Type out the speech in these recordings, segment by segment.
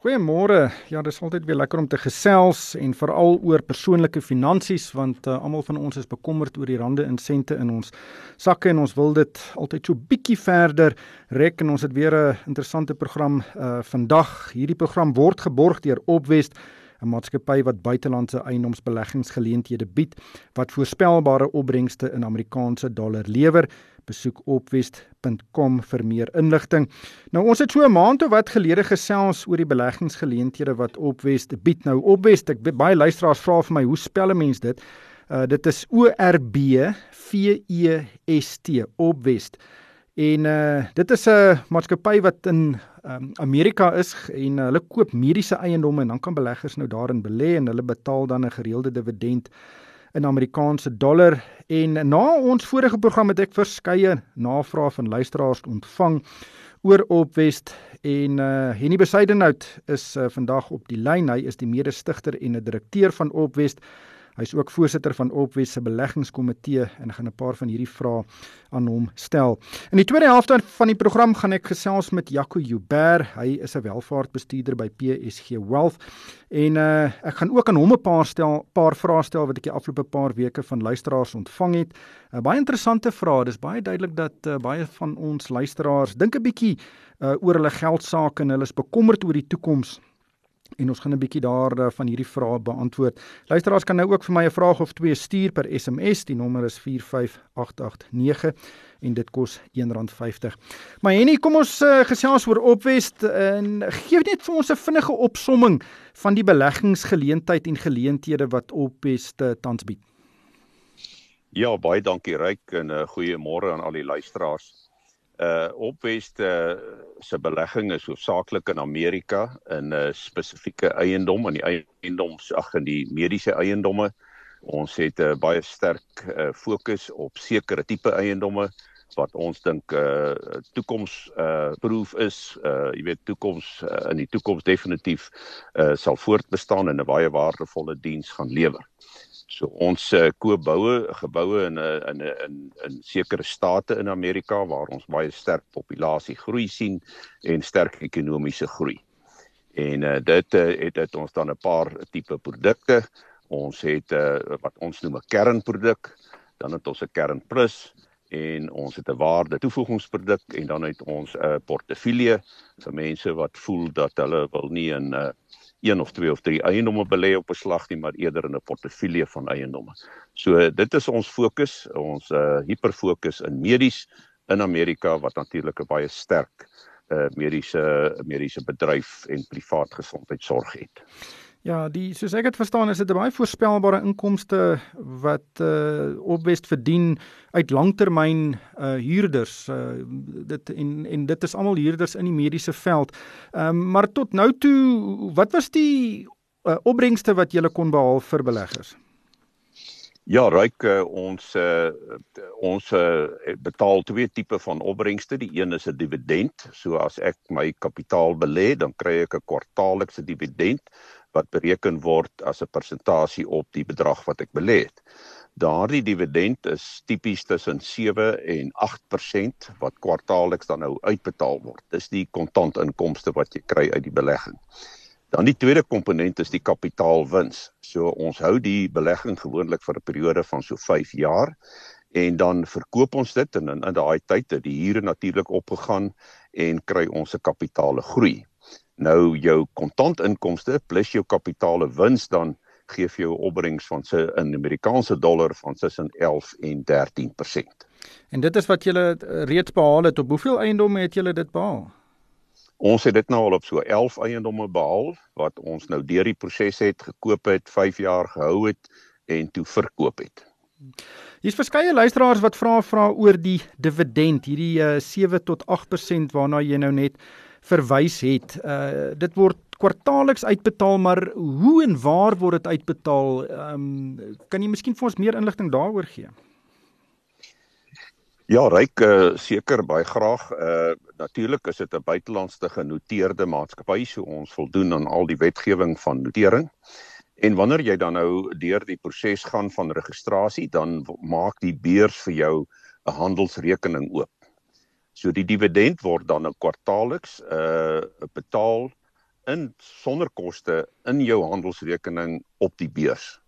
Goeiemôre. Ja, dis altyd weer lekker om te gesels en veral oor persoonlike finansies want uh, almal van ons is bekommerd oor die rande en sente in ons sakke en ons wil dit altyd so bietjie verder rek en ons het weer 'n interessante program uh, vandag. Hierdie program word geborg deur Opwest 'n maatskappy wat buitelandse eiendomsbeleggingsgeleenthede bied wat voorspelbare opbrengste in Amerikaanse dollar lewer besoek opwest.com vir meer inligting. Nou ons het so 'n maand of wat gelede gesels oor die beleggingsgeleenthede wat Opwest bied. Nou Opwest, ek baie luisteraars vra vir my, hoe spel 'n mens dit? Uh dit is O R B V E S T Opwest. En uh dit is 'n maatskappy wat in um, Amerika is en uh, hulle koop mediese eiendomme en dan kan beleggers nou daarin belê en hulle betaal dan 'n gereelde dividend in Amerikaanse dollar en na ons vorige program het ek verskeie navrae van luisteraars ontvang oor Opwest en uh Henny Besidenhout is uh, vandag op die lyn. Hy is die mede-stigter en 'n direkteur van Opwest. Hy is ook voorsitter van Opwes se beleggingskomitee en gaan 'n paar van hierdie vrae aan hom stel. In die tweede helfte van die program gaan ek gesels met Jaco Joubert. Hy is 'n welvaartbestuurder by PSG Wealth en uh, ek gaan ook aan hom 'n paar stel paar vrae stel wat ek die afgelope paar weke van luisteraars ontvang het. uh, Baie interessante vrae. Dis baie duidelik dat uh, baie van ons luisteraars dink 'n bietjie uh, oor hulle geld sake en hulle is bekommerd oor die toekoms en ons gaan 'n bietjie daar uh, van hierdie vrae beantwoord. Luisteraars kan nou ook vir my 'n vraag of twee stuur per SMS. Die nommer is 45889 en dit kos R1.50. Maar Henny, kom ons uh, gesels oor Opwest en gee net vir ons 'n vinnige opsomming van die beleggingsgeleentheid en geleenthede wat Opwest uh, tans bied. Ja, baie dankie Ryk en 'n uh, goeie môre aan al die luisteraars uh opwest uh, se belegging is hoofsaaklik in Amerika in 'n uh, spesifieke eiendom in die eiendoms ag in die mediese eiendomme. Ons het 'n uh, baie sterk uh, fokus op sekere tipe eiendomme wat ons dink uh toekoms uh proof is. Uh jy weet toekoms uh, in die toekoms definitief uh sal voortbestaan en 'n baie waardevolle diens gaan lewer. So ons uh, koop boue, geboue in 'n uh, in 'n uh, in in sekere state in Amerika waar ons baie sterk populasie groei sien en sterk ekonomiese groei. En uh, dit uh, het dit ons dan 'n paar tipe produkte. Ons het uh, wat ons noem 'n kernproduk, dan het ons 'n kern plus en ons het 'n waarde toevoegingsproduk en dan het ons 'n uh, portefeulje vir mense wat voel dat hulle wil nie in 'n uh, een of twee of drie eiendomme belê op 'n slag nie, maar eerder in 'n portefeulje van eiendomme. So dit is ons fokus, ons uh hiperfokus in medies in Amerika wat natuurlik 'n baie sterk uh mediese mediese bedryf en privaat gesondheidsorg het. Ja, die soos ek dit verstaan is dit 'n baie voorspelbare inkomste wat uh opwest verdien uit langtermyn uh huurders. Uh dit en en dit is almal huurders in die mediese veld. Ehm um, maar tot nou toe, wat was die uh, opbrengste wat jy kon behaal vir beleggers? Ja, ryk uh, ons uh, ons uh, betaal twee tipe van opbrengste. Die een is 'n dividend. So as ek my kapitaal belê, dan kry ek 'n kwartaallikse dividend wat bereken word as 'n persentasie op die bedrag wat ek belê het. Daardie dividend is tipies tussen 7 en 8% wat kwartaalliks dan nou uitbetaal word. Dis die kontantinkomste wat jy kry uit die belegging. Dan die tweede komponent is die kapitaalwins. So ons hou die belegging gewoonlik vir 'n periode van so 5 jaar en dan verkoop ons dit en in, in daai tyd het die huur natuurlik opgegaan en kry ons se kapitaale groei. Nou jou kontantinkomste plus jou kapitale wins dan gee vir jou opbrengs van se in Amerikaanse dollar van tussen 11 en 13%. En dit is wat jy reeds behaal het. Op hoeveel eiendomme het jy dit behaal? Ons het dit nou al op so 11 eiendomme behaal wat ons nou deur die proses het gekoop het, 5 jaar gehou het en toe verkoop het. Hier's verskeie luisteraars wat vra vra oor die dividend, hierdie uh, 7 tot 8% waarna jy nou net verwys het. Uh dit word kwartaalliks uitbetaal, maar hoe en waar word dit uitbetaal? Ehm um, kan jy miskien vir ons meer inligting daaroor gee? Ja, ryk uh, seker baie graag. Uh natuurlik is dit 'n buitelandse genoteerde maatskappy, so ons voldoen aan al die wetgewing van notering. En wanneer jy dan nou deur die proses gaan van registrasie, dan maak die beurs vir jou 'n handelsrekening oop. So die dividend word dan 'n kwartaalliks uh betaal in sonder koste in jou handelsrekening op die beurs.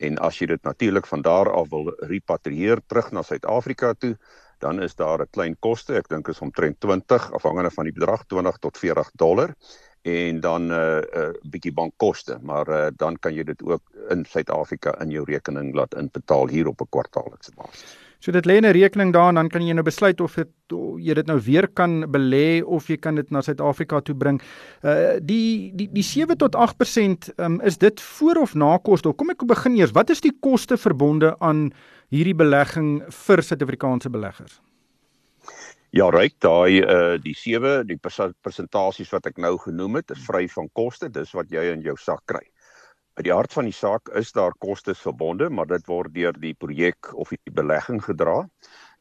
En as jy dit natuurlik van daar af wil repatrieer terug na Suid-Afrika toe, dan is daar 'n klein koste, ek dink is omtrent 20 afhangende van die bedrag 20 tot 40 dollar en dan 'n uh, uh, bietjie bankkoste, maar uh, dan kan jy dit ook in Suid-Afrika in jou rekening laat inbetaal hier op 'n kwartaallikse basis. So dit lê in 'n rekening daar en dan kan jy nou besluit of dit jy dit nou weer kan belê of jy kan dit na Suid-Afrika toe bring. Uh die die die 7 tot 8% um, is dit voor of na koste? Kom ek begin eers. Wat is die koste verbonde aan hierdie belegging vir Suid-Afrikaanse beleggers? Ja, ryk daai uh die 7, die persentasies wat ek nou genoem het, is vry van koste, dis wat jy in jou sak kry. By die hart van die saak is daar kostes verbonde, maar dit word deur die projek of die belegging gedra.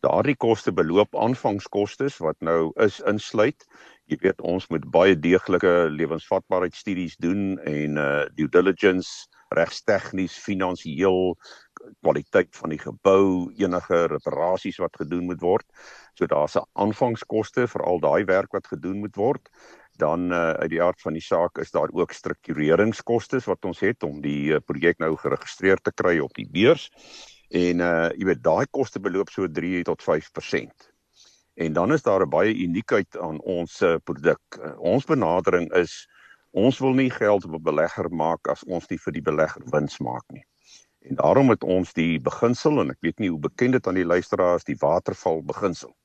Daardie koste beloop aanvangskoste wat nou is insluit. Jy weet ons moet baie deeglike lewensvatbaarheidstudies doen en uh due diligence regstegnies, finansiëel kwaliteit van die gebou, enige reparasies wat gedoen moet word. So daar's 'n aanvangskoste vir al daai werk wat gedoen moet word. Dan uh, uit die aard van die saak is daar ook struktureringskoste wat ons het om die uh, projek nou geregistreer te kry op die beurs. En uh jy weet daai koste beloop so 3 tot 5%. En dan is daar 'n baie uniekheid aan ons uh, produk. Uh, ons benadering is ons wil nie geld op 'n belegger maak as ons nie vir die belegger wins maak nie. En daarom het ons die beginsel en ek weet nie hoe bekend dit aan die luisteraars die waterval beginsel.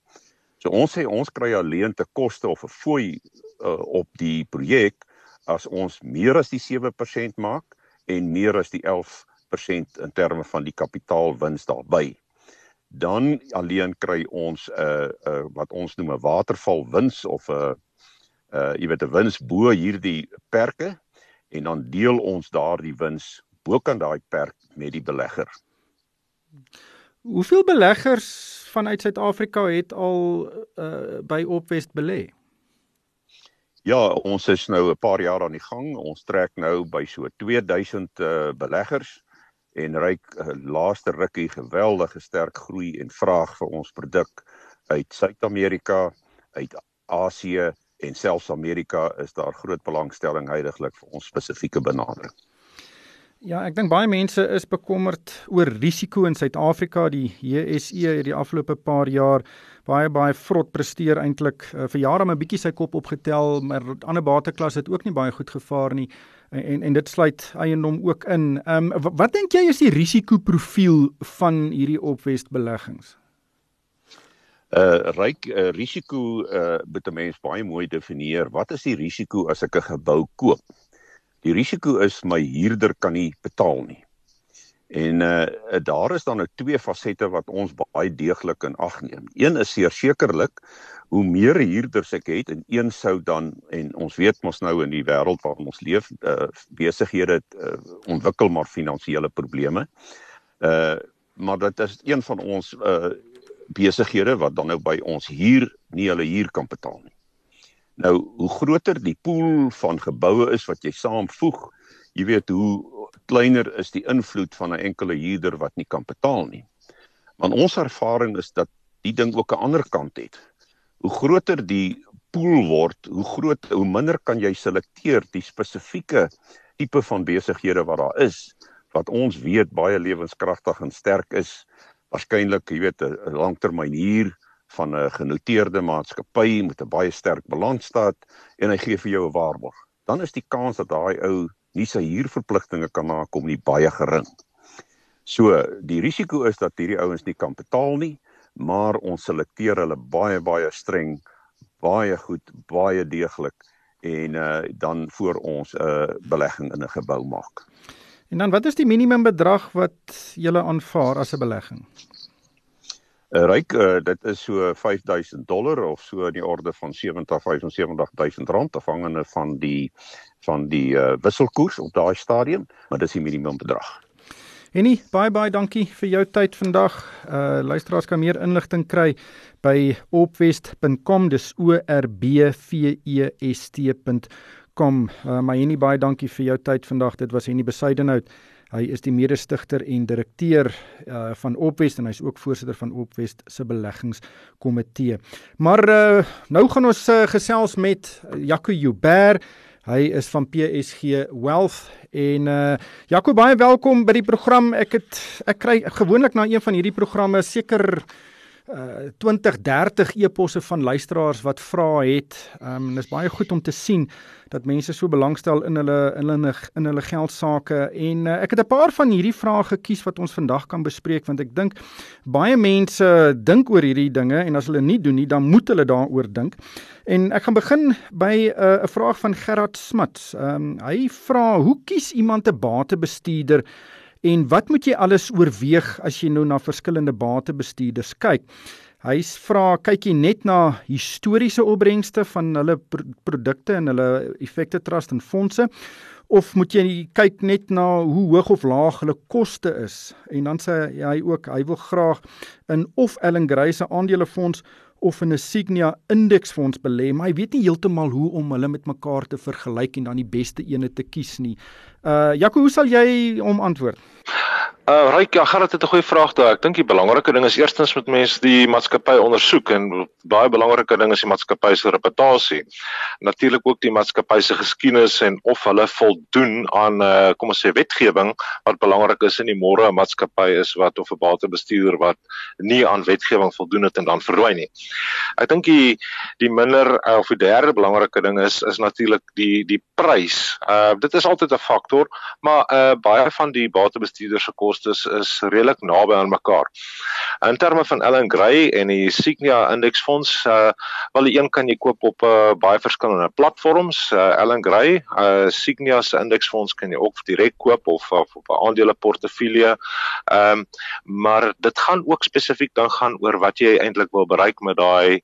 So ons sê ons kry alleen te koste of 'n fooi uh, op die projek as ons meer as die 7% maak en meer as die 11% in terme van die kapitaalwins daarbey. Dan alleen kry ons 'n uh, uh, wat ons noem 'n waterval wins of 'n uh, uh jy weet 'n wins bo hierdie perke en dan deel ons daardie wins bokant daai perk met die belegger. Hoeveel beleggers vanuit Suid-Afrika het al uh, by Opwest belê? Ja, ons is nou 'n paar jaar aan die gang. Ons trek nou by so 2000 uh, beleggers en ryk uh, laaste rukkie geweldige sterk groei en vraag vir ons produk uit Suid-Amerika, uit Asië en selfs Amerika is daar groot belangstelling heidaglik vir ons spesifieke benadering. Ja, ek dink baie mense is bekommerd oor risiko in Suid-Afrika. Die JSE het die afgelope paar jaar baie baie vrot presteer eintlik. Uh, vir jare 'n bietjie sy kop opgetel, maar ander bateklas het ook nie baie goed gevaar nie. En en, en dit sluit eiendom ook in. Ehm um, wat dink jy is die risikoprofiel van hierdie opwest beleggings? Uh ryk uh, risiko uh moet 'n mens baie mooi definieer. Wat is die risiko as ek 'n gebou koop? Die risiko is my huurder kan nie betaal nie. En uh daar is dan nou twee fasette wat ons baie deeglik in ag neem. Een is sekerlik hoe meer huurders ek het en een sou dan en ons weet mos nou in die wêreld waarin ons leef, uh besighede uh, ontwikkel maar finansiële probleme. Uh maar dit is een van ons uh besighede wat dan nou by ons huur nie hulle huur kan betaal nie. Nou, hoe groter die pool van geboue is wat jy saamvoeg, jy weet hoe kleiner is die invloed van 'n enkele huurder wat nie kan betaal nie. Want ons ervaring is dat die ding ook 'n ander kant het. Hoe groter die pool word, hoe groot hoe minder kan jy selekteer die spesifieke tipe van besighede wat daar is wat ons weet baie lewenskragtig en sterk is. Waarskynlik, jy weet, 'n langtermyn huur van 'n genoteerde maatskappy met 'n baie sterk balansstaat en hy gee vir jou 'n waarborg. Dan is die kans dat daai ou nie sy huurverpligtinge kan nakom nie baie gering. So, die risiko is dat hierdie ouens nie kan betaal nie, maar ons selekteer hulle baie baie streng, baie goed, baie deeglik en uh dan voor ons 'n uh, belegging in 'n gebou maak. En dan wat is die minimum bedrag wat jy aanvaar as 'n belegging? Ryk uh, dit is so 5000 dollar of so in die orde van 70 75000 rand afhangende van die van die uh, wisselkoers op daai stadium maar dis die minimum bedrag. Enie baie baie dankie vir jou tyd vandag. Uh luisteraars kan meer inligting kry by opwest.com dis o r b v e s t.com. Uh, maar Enie baie dankie vir jou tyd vandag. Dit was Enie Besuidenhout. Hy is die mede-stigter en direkteur uh, van Opwest en hy's ook voorsitter van Opwest se beleggingskomitee. Maar uh, nou gaan ons uh, gesels met Jaco Joubert. Hy is van PSG Wealth en uh Jaco baie welkom by die program. Ek het ek kry gewoonlik na een van hierdie programme seker uh 20 30 eposse van luisteraars wat vra het. Ehm um, dis baie goed om te sien dat mense so belangstel in hulle in hulle in hulle geld sake en uh, ek het 'n paar van hierdie vrae gekies wat ons vandag kan bespreek want ek dink baie mense dink oor hierdie dinge en as hulle nie doen nie dan moet hulle daaroor dink. En ek gaan begin by uh, 'n uh, vraag van Gerard Smuts. Ehm um, hy vra hoe kies iemand 'n batebestuurder En wat moet jy alles oorweeg as jy nou na verskillende batebestuurders kyk? Hy vra kyk jy net na historiese opbrengste van hulle pro produkte en hulle effekte trust en fondse of moet jy kyk net na hoe hoog of laag hulle koste is? En dan sê hy ook hy wil graag in of Ellen Gray se aandelefonds of in 'n Signia indeksfonds belê, maar hy weet nie heeltemal hoe om hulle met mekaar te vergelyk en dan die beste ene te kies nie. Uh Jaco, hoe sal jy hom antwoord? Uh Ryk, ja, gaan dit 'n goeie vraag daar. Ek dink die belangrike ding is eerstens met mense die maatskappy ondersoek en baie belangrike ding is die maatskappy se reputasie. Natuurlik ook die maatskappy se geskiedenis en of hulle voldoen aan uh kom ons sê wetgewing wat belangrik is in die môre 'n maatskappy is wat of 'n batebestuurder wat nie aan wetgewing voldoen het en dan verdwyn nie. Ek dink die die minder uh, of die derde belangrike ding is is natuurlik die die prys. Uh dit is altyd 'n faktor, maar uh baie van die batebestuurders se kostes is redelik naby aan mekaar. In terme van Ellen Gray en die Signia indeksfonds, uh wel die een kan jy koop op uh, baie verskillende platforms. Uh, Ellen Gray, uh Signia se indeksfonds kan jy ook direk koop of, of op 'n aandeleportefeulje. Ehm um, maar dit gaan ook spesifiek dan gaan oor wat jy eintlik wil bereik met daai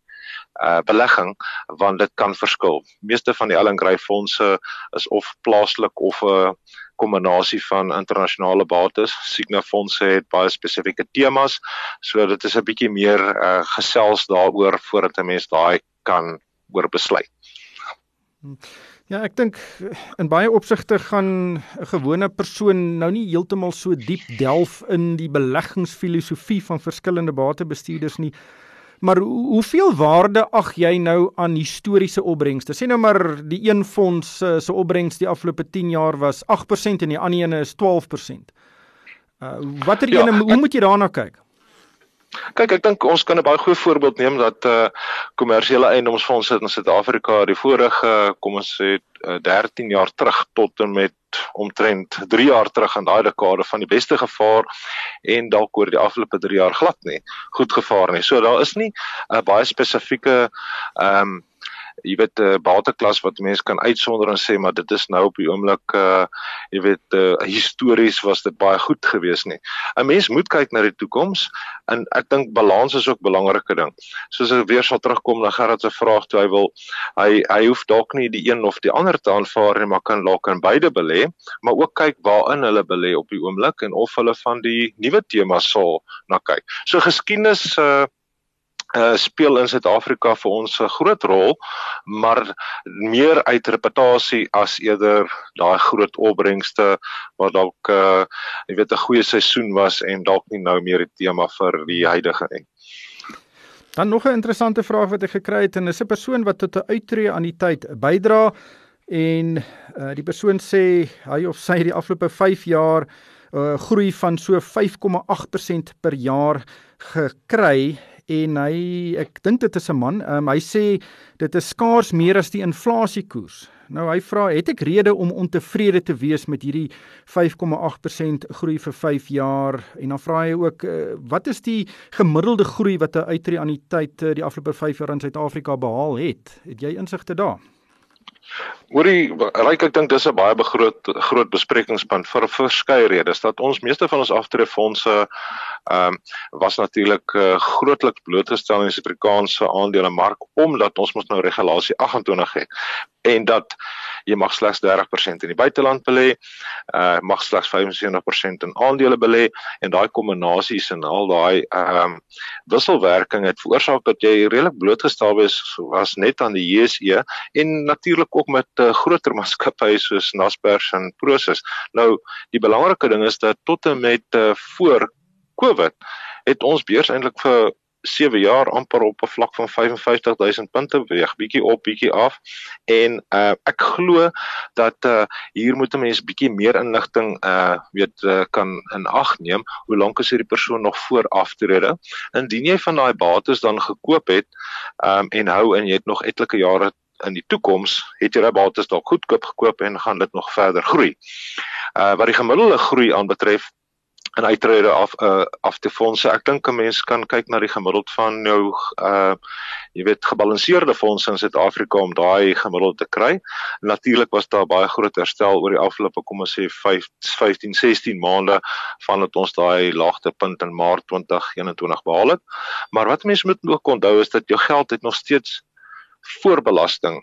uh belegging want dit kan verskil. Meeste van die Ellen Gray fondse is of plaaslik of 'n uh, kombinasie van internasionale bates. Signa fondse het baie spesifieke temas, so dit is 'n bietjie meer uh, gesels daaroor voordat 'n mens daai kan oor besluit. Ja, ek dink in baie opsigte gaan 'n gewone persoon nou nie heeltemal so diep delf in die beleggingsfilosofie van verskillende batebestuurders nie. Maar hoeveel waarde ag jy nou aan historiese opbrengste? Sê nou maar die een fonds uh, se opbrengs die afgelope 10 jaar was 8% en die ander een is 12%. Uh watter ja, ene hoe moet jy daarna kyk? Kyk, ek dink ons kan 'n baie goeie voorbeeld neem dat uh kommersiële eiendomsfondse in Suid-Afrika die vorige kom ons sê uh, 13 jaar terug tot en met omtrent 3 jaar terug in daai dekade van die beste gevaar en dalk oor die afgelope 3 jaar glad nie goed gevaar nie. So daar is nie 'n baie spesifieke ehm um, jy weet 'n uh, bateklas wat mense kan uitsonder en sê maar dit is nou op die oomblik uh jy weet uh, histories was dit baie goed geweest nie. 'n Mens moet kyk na die toekoms en ek dink balans is ook 'n belangrike ding. Soos ek weer sal terugkom na Gerard se vraag toe hy wil hy hy hoef dalk nie die een of die ander te aanvaar nie, maar kan dalk in beide belê, maar ook kyk waarin hulle belê op die oomblik en of hulle van die nuwe temas sal na kyk. So geskiedenis uh uh speel in Suid-Afrika vir ons 'n groot rol, maar meer uit reputasie as eerder daai groot opbrengste wat dalk uh jy weet 'n goeie seisoen was en dalk nie nou meer die tema vir die huidige nie. Dan nog 'n interessante vraag wat ek gekry het en dis 'n persoon wat tot 'n uittreë aan die tyd bydra en uh die persoon sê hy of sy die afgelope 5 jaar uh groei van so 5,8% per jaar gekry en hy ek dink dit is 'n man. Um, hy sê dit is skaars meer as die inflasiekoers. Nou hy vra, het ek rede om ontevrede te wees met hierdie 5,8% groei vir 5 jaar? En dan vra hy ook, uh, wat is die gemiddelde groei wat 'n uitreaniteit uh, die afgelope 5 jaar in Suid-Afrika behaal het? Het jy insigte daar? Hoorie, ryk ek dink dis 'n baie groot groot besprekingspunt vir verskeie redes dat ons meeste van ons aftreefondse ehm um, was natuurlik uh, grootliks blootgestel in die Suid-Afrikaanse aandelemark omdat ons mos nou regulasie 28 het en dat jy mag slegs 30% in die buiteland belê, uh mag slegs 75% in aandele belê en daai kombinasies en al daai ehm um, wisselwerking het veroorsaak dat jy redelik blootgestel was was net aan die JSE en natuurlik ook met uh, groter maatskappye soos Naspers en Prosus. Nou die belangrike ding is dat tot en met uh, voor COVID het ons beurs eintlik vir 7 jaar amper op 'n vlak van 55000 punte beweeg, bietjie op, bietjie af. En uh ek glo dat uh hier moet 'n mens bietjie meer inligting uh weet uh, kan in ag neem hoe lank is hierdie persoon nog voor aftrede. Indien jy van daai bates dan gekoop het um en hou en jy het nog etlike jare in die toekoms het jy daai bates dalk goedkoop gekoop en gaan dit nog verder groei. Uh wat die gemiddelde groei aanbetref en uittrede af uh, af te fondse. Ek dink 'n mens kan kyk na die gemiddeld van jou uh jy weet gebalanseerde fondse in Suid-Afrika om daai gemiddeld te kry. Natuurlik was daar baie groot herstel oor die afgelope kom ons sê 5 15 16 maande vandat ons daai laagtepunt in Maart 2021 behaal het. Maar wat mense moet ook onthou is dat jou geld het nog steeds voorbelasting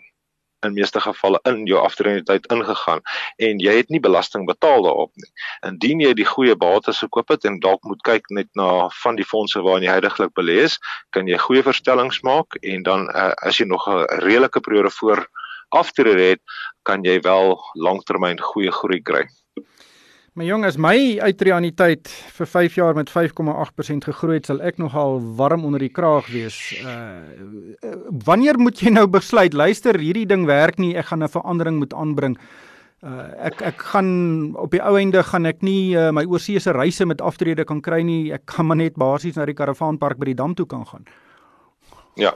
in meeste gevalle in jou aftredingstyd ingegaan en jy het nie belasting betaal daarop nie. Indien jy die goeie bates gekoop het en dalk moet kyk net na van die fondse waarin jy heidaglik belê is, kan jy goeie verstellings maak en dan uh, as jy nog 'n redelike periode voor aftrede het, kan jy wel langtermyn goeie groei kry. My jong, as my uitreaniteit vir 5 jaar met 5,8% gegroei het, sal ek nogal warm onder die kraag wees. Uh wanneer moet jy nou besluit, luister, hierdie ding werk nie, ek gaan 'n verandering moet aanbring. Uh ek ek gaan op die ou einde gaan ek nie uh, my oorseese reise met aftrede kan kry nie. Ek gaan maar net basies na die karavaanpark by die dam toe kan gaan. Ja.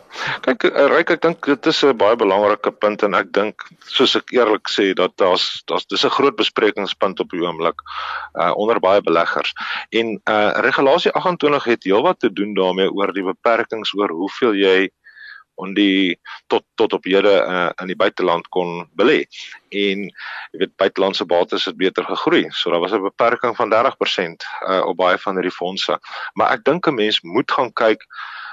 Kyk, eh, Ryk, ek dink dit is 'n baie belangrike punt en ek dink soos ek eerlik sê dat daar's daar's dis 'n groot besprekingspunt op die oomblik uh onder baie beleggers. En uh regulasie 28 het heelwat te doen daarmee oor die beperkings oor hoeveel jy on die tot tot op hede uh, in die buiteland kon belê. En jy weet buitelandse bates het beter gegroei. So daar was 'n beperking van 30% uh op baie van hierdie fondse. Maar ek dink 'n mens moet gaan kyk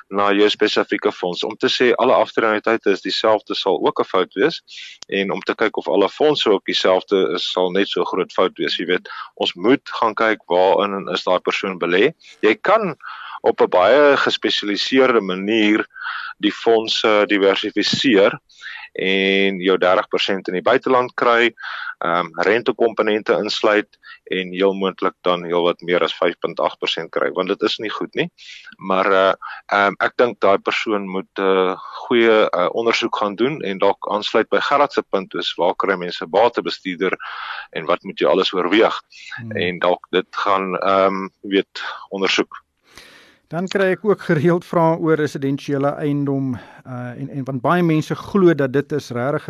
na jou spesifieke fonds. Om te sê alle aftrekkingstye is dieselfde sal ook 'n fout wees. En om te kyk of alle fondse ook dieselfde is sal net so groot fout wees. Jy weet ons moet gaan kyk waarin is daai persoon belê. Jy kan op 'n baie gespesialiseerde manier die fondse diversifiseer en jou 30% in die buiteland kry, ehm um, rentekomponente insluit en heel moontlik dan heelwat meer as 5.8% kry want dit is nie goed nie. Maar uh ehm um, ek dink daai persoon moet 'n uh, goeie uh, ondersoek gaan doen en dalk aansluit by Gerard se punt is waar kry mense batebestuurder en wat moet jy alles oorweeg hmm. en dalk dit gaan ehm um, weet ondersoek. Dan kry ek ook gereeld vrae oor residensiële eiendom uh en en want baie mense glo dat dit is regtig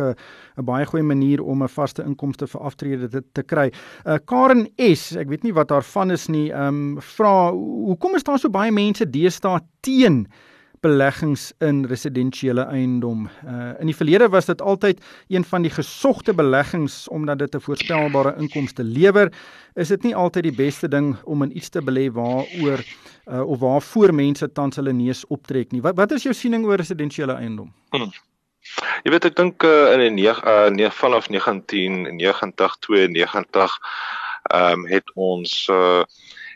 'n baie goeie manier om 'n vaste inkomste vir aftrede te, te kry. Uh Karen S, ek weet nie wat haar van is nie, um vra hoekom is daar so baie mense deesdae teen beleggings in residensiële eiendom. Uh in die verlede was dit altyd een van die gesogte beleggings omdat dit 'n voorspelbare inkomste lewer. Is dit nie altyd die beste ding om in iets te belê waaroor uh of waarvoor mense tans hulle neus optrek nie? Wat wat is jou siening oor residensiële eiendom? Hmm. Jy weet ek dink uh, in die 9 uh, vanaf 1990 92 ehm um, het ons uh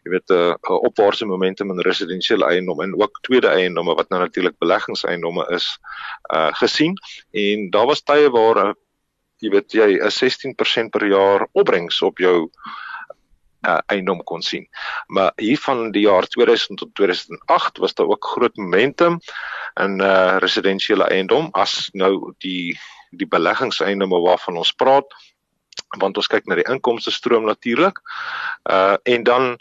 jy weet 'n uh, opwaartse momentum in residensiële eiendom en ook tweede eiendomme wat nou natuurlik beleggingseiendomme is uh gesien en daar was tye waar uh, jy weet jy 'n 16% per jaar opbrengs op jou uh, eiendom kon sien. Maar hier van die jaar 2000 tot 2008 was daar ook groot momentum in uh residensiële eiendom as nou die die beleggingseiendomme waarvan ons praat want ons kyk na die inkomste stroom natuurlik. Uh en dan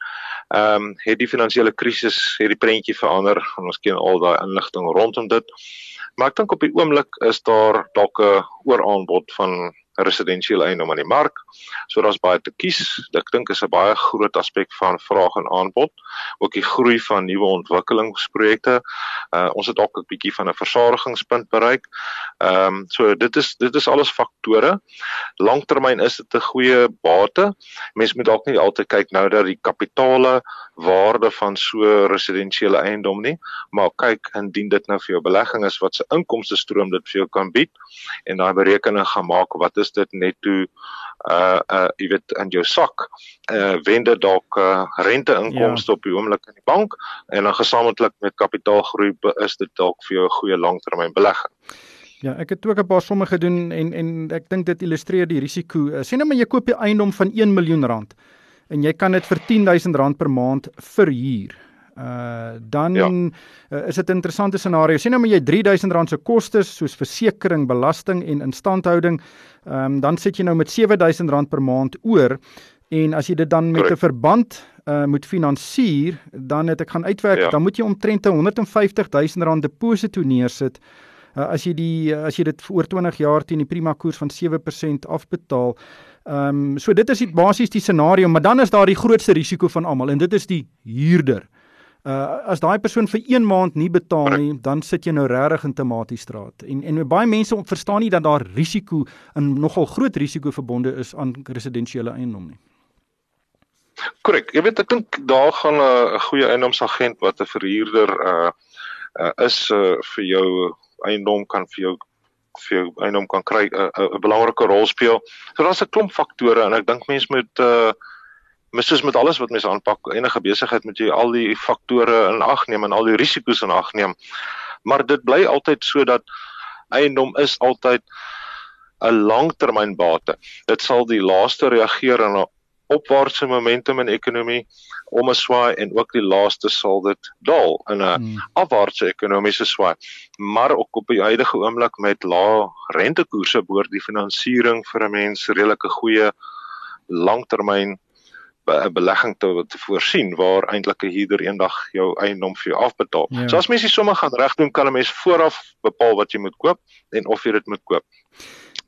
ehm um, het die finansiële krisis het die prentjie verander en ons ken al daai inligting rondom dit. Maar ek dink op die oomblik is daar dalk 'n ooraanbod van residensiële eiendom aan die mark. So daar's baie te kies. Ek dink is 'n baie groot aspek van vraag en aanbod, ook die groei van nuwe ontwikkelingsprojekte. Uh ons het dalk 'n bietjie van 'n versadigingspunt bereik. Ehm um, so dit is dit is alles faktore. Langtermyn is dit 'n goeie bate. Mens moet dalk nie altyd kyk nou dat die kapitale waarde van so residensiële eiendom nie, maar kyk indien dit nou vir jou belegging is wat se inkomste stroom dit vir jou kan bied en daai berekening gaan maak wat is dit netto uh uh jy weet in jou sak uh wende dalk uh, renteinkomste ja. op die oomblik in die bank en dan gesamentlik met kapitaalgroei is dit dalk vir jou 'n goeie langtermyn belegging. Ja, ek het ook 'n paar somme gedoen en en ek dink dit illustreer die risiko. Uh, sien nou maar jy koop 'n eiendom van 1 miljoen rand en jy kan dit vir 10000 rand per maand verhuur. Uh dan ja. uh, is dit 'n interessante scenario. Sien nou maar jy R3000 se kostes soos versekerings, belasting en instandhouding, ehm um, dan sit jy nou met R7000 per maand oor en as jy dit dan met 'n verband uh moet finansier, dan het ek gaan uitwerk, ja. dan moet jy omtrent 150000 rand deposito neersit. Uh, as jy die as jy dit vir oor 20 jaar teen die prima koers van 7% afbetaal. Ehm um, so dit is die basies die scenario, maar dan is daar die grootste risiko van almal en dit is die huurder. Uh as daai persoon vir 1 maand nie betaal nie, dan sit jy nou regtig in Tomatiestraat. En en baie mense verstaan nie dat daar risiko en nogal groot risiko verbonde is aan residensiële eiendom nie. Korrek. Jy weet ek dink daar gaan 'n goeie eiendomsagent wat 'n verhuurder uh, uh is uh, vir jou eiendom kan vir jou vir jou eiendom kan kry 'n uh, 'n belangrike rol speel. So daar's 'n klomp faktore en ek dink mense moet uh mis soos met alles wat mense aanpak, enige besigheid moet jy al die faktore in ag neem en al die risiko's in ag neem. Maar dit bly altyd so dat eiendom is altyd 'n langtermynbate. Dit sal die laaste reageer in 'n opwaartse momentum in ekonomie om 'n swaai en ook die laaste sal dit daal in 'n hmm. afwaartse ekonomiese swaai. Maar ook op die huidige oomblik met lae rentekoerse behoort die finansiering vir 'n mens redelike goeie langtermyn 'n belegging te te voorsien waar eintlik 'n huurder eendag jou eiendom vir jou afbetaal. Ja. So as mens dit sommer gaan regdoen, kan 'n mens vooraf bepaal wat jy moet koop en of jy dit moet koop.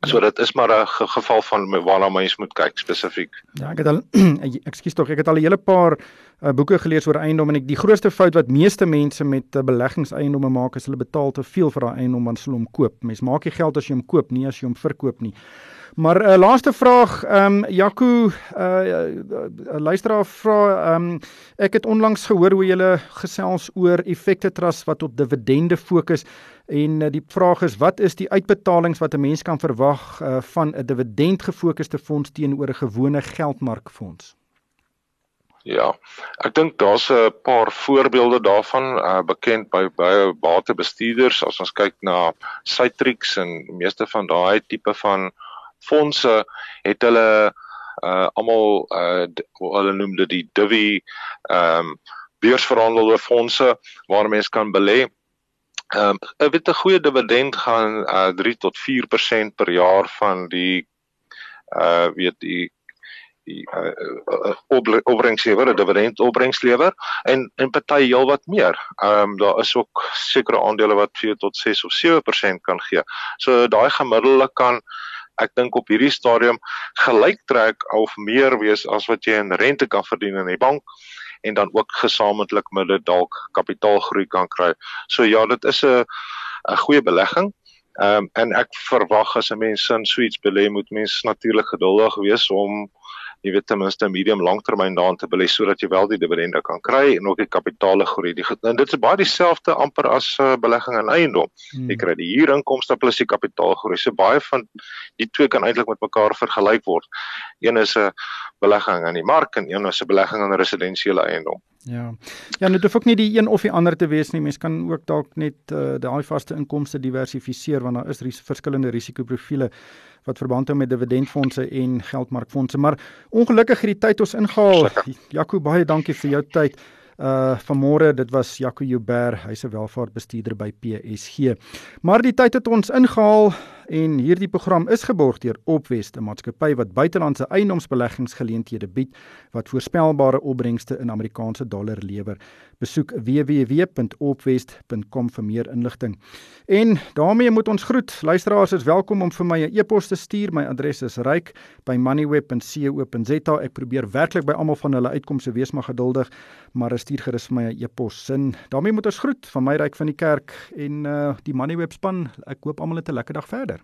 So dit is maar 'n ge geval van waarna mens moet kyk spesifiek. Ja, ek het al ekskuus tog, ek het al 'n hele paar uh, boeke gelees oor eiendom en ek die grootste fout wat meeste mense met uh, beleggingseiendomme maak is hulle betaal te veel vir daai eiendom wanneer hulle hom koop. Mens maak nie geld as jy hom koop nie, as jy hom verkoop nie. Maar 'n uh, laaste vraag, ehm um, Jaco, 'n uh, uh, luisteraar vra, ehm um, ek het onlangs gehoor hoe jy gesels oor effekte trust wat op dividende fokus en uh, die vraag is wat is die uitbetalings wat 'n mens kan verwag uh, van 'n dividend gefokusde fonds teenoor 'n gewone geldmarkfonds? Ja. Ek dink daar's 'n paar voorbeelde daarvan uh, bekend by baie batebestuurders as ons kyk na Citrix en meeste van daai tipe van fondse het hulle uh almal uh hulle noem dit die Divi ehm um, beursverhandelde fondse waar mense kan belê. Ehm um, 'n witte goeie dividend gaan uh 3 tot 4% per jaar van die uh weet die die uh, uh, opbrengslewer, 'n dividend opbrengslewer en en party heelwat meer. Ehm um, daar is ook sekere aandele wat 4 tot 6 of 7% kan gee. So daai gemiddelde kan ek dink op hierdie stadium gelyk trek of meer wees as wat jy in rente kan verdien in die bank en dan ook gesamentlik met dit dalk kapitaalgroei kan kry. So ja, dit is 'n 'n goeie belegging. Ehm um, en ek verwag as 'n mens in suits belê moet mens natuurlik geduldig wees om jy weet ten minste medium langtermyn daarin te belê sodat jy wel die dividende kan kry en ook die kapitaale groei. Die en dit is baie dieselfde amper as uh, belegging in eiendom. Hmm. Jy kry die huurinkomste plus die kapitaalgroei. So baie van die twee kan eintlik met mekaar vergelyk word. Een is 'n belegging in die mark en een is 'n belegging in residensiële eiendom. Ja. Ja, dit hoef ook nie die een of die ander te wees nie. Mens kan ook dalk net uh, daai vaste inkomste diversifiseer want daar is ris verskillende risikoprofiele wat verband hou met dividendfondse en geldmarkfondse. Maar ongelukkig het die tyd ons ingehaal. Jaco, baie dankie vir jou tyd. Uh vanmôre, dit was Jaco Joubert, hy's 'n welvaartbestuurder by PSG. Maar die tyd het ons ingehaal en hierdie program is geborg deur Opwest, 'n maatskappy wat buitelandse eiendomsbeleggingsgeleenthede bied wat voorspelbare opbrengste in Amerikaanse dollar lewer. Besoek www.opwest.com vir meer inligting. En daarmee moet ons groet. Luisteraars is welkom om vir my 'n e-pos te stuur. My adres is ryk@moneyweb.co.za. Ek probeer werklik by almal van hulle uitkomste wees maar geduldig, maar stuur gerus vir my 'n e-pos. Sin. daarmee moet ons groet van my ryk van die kerk en uh die Moneyweb span. Ek hoop almal het 'n lekker dag verder.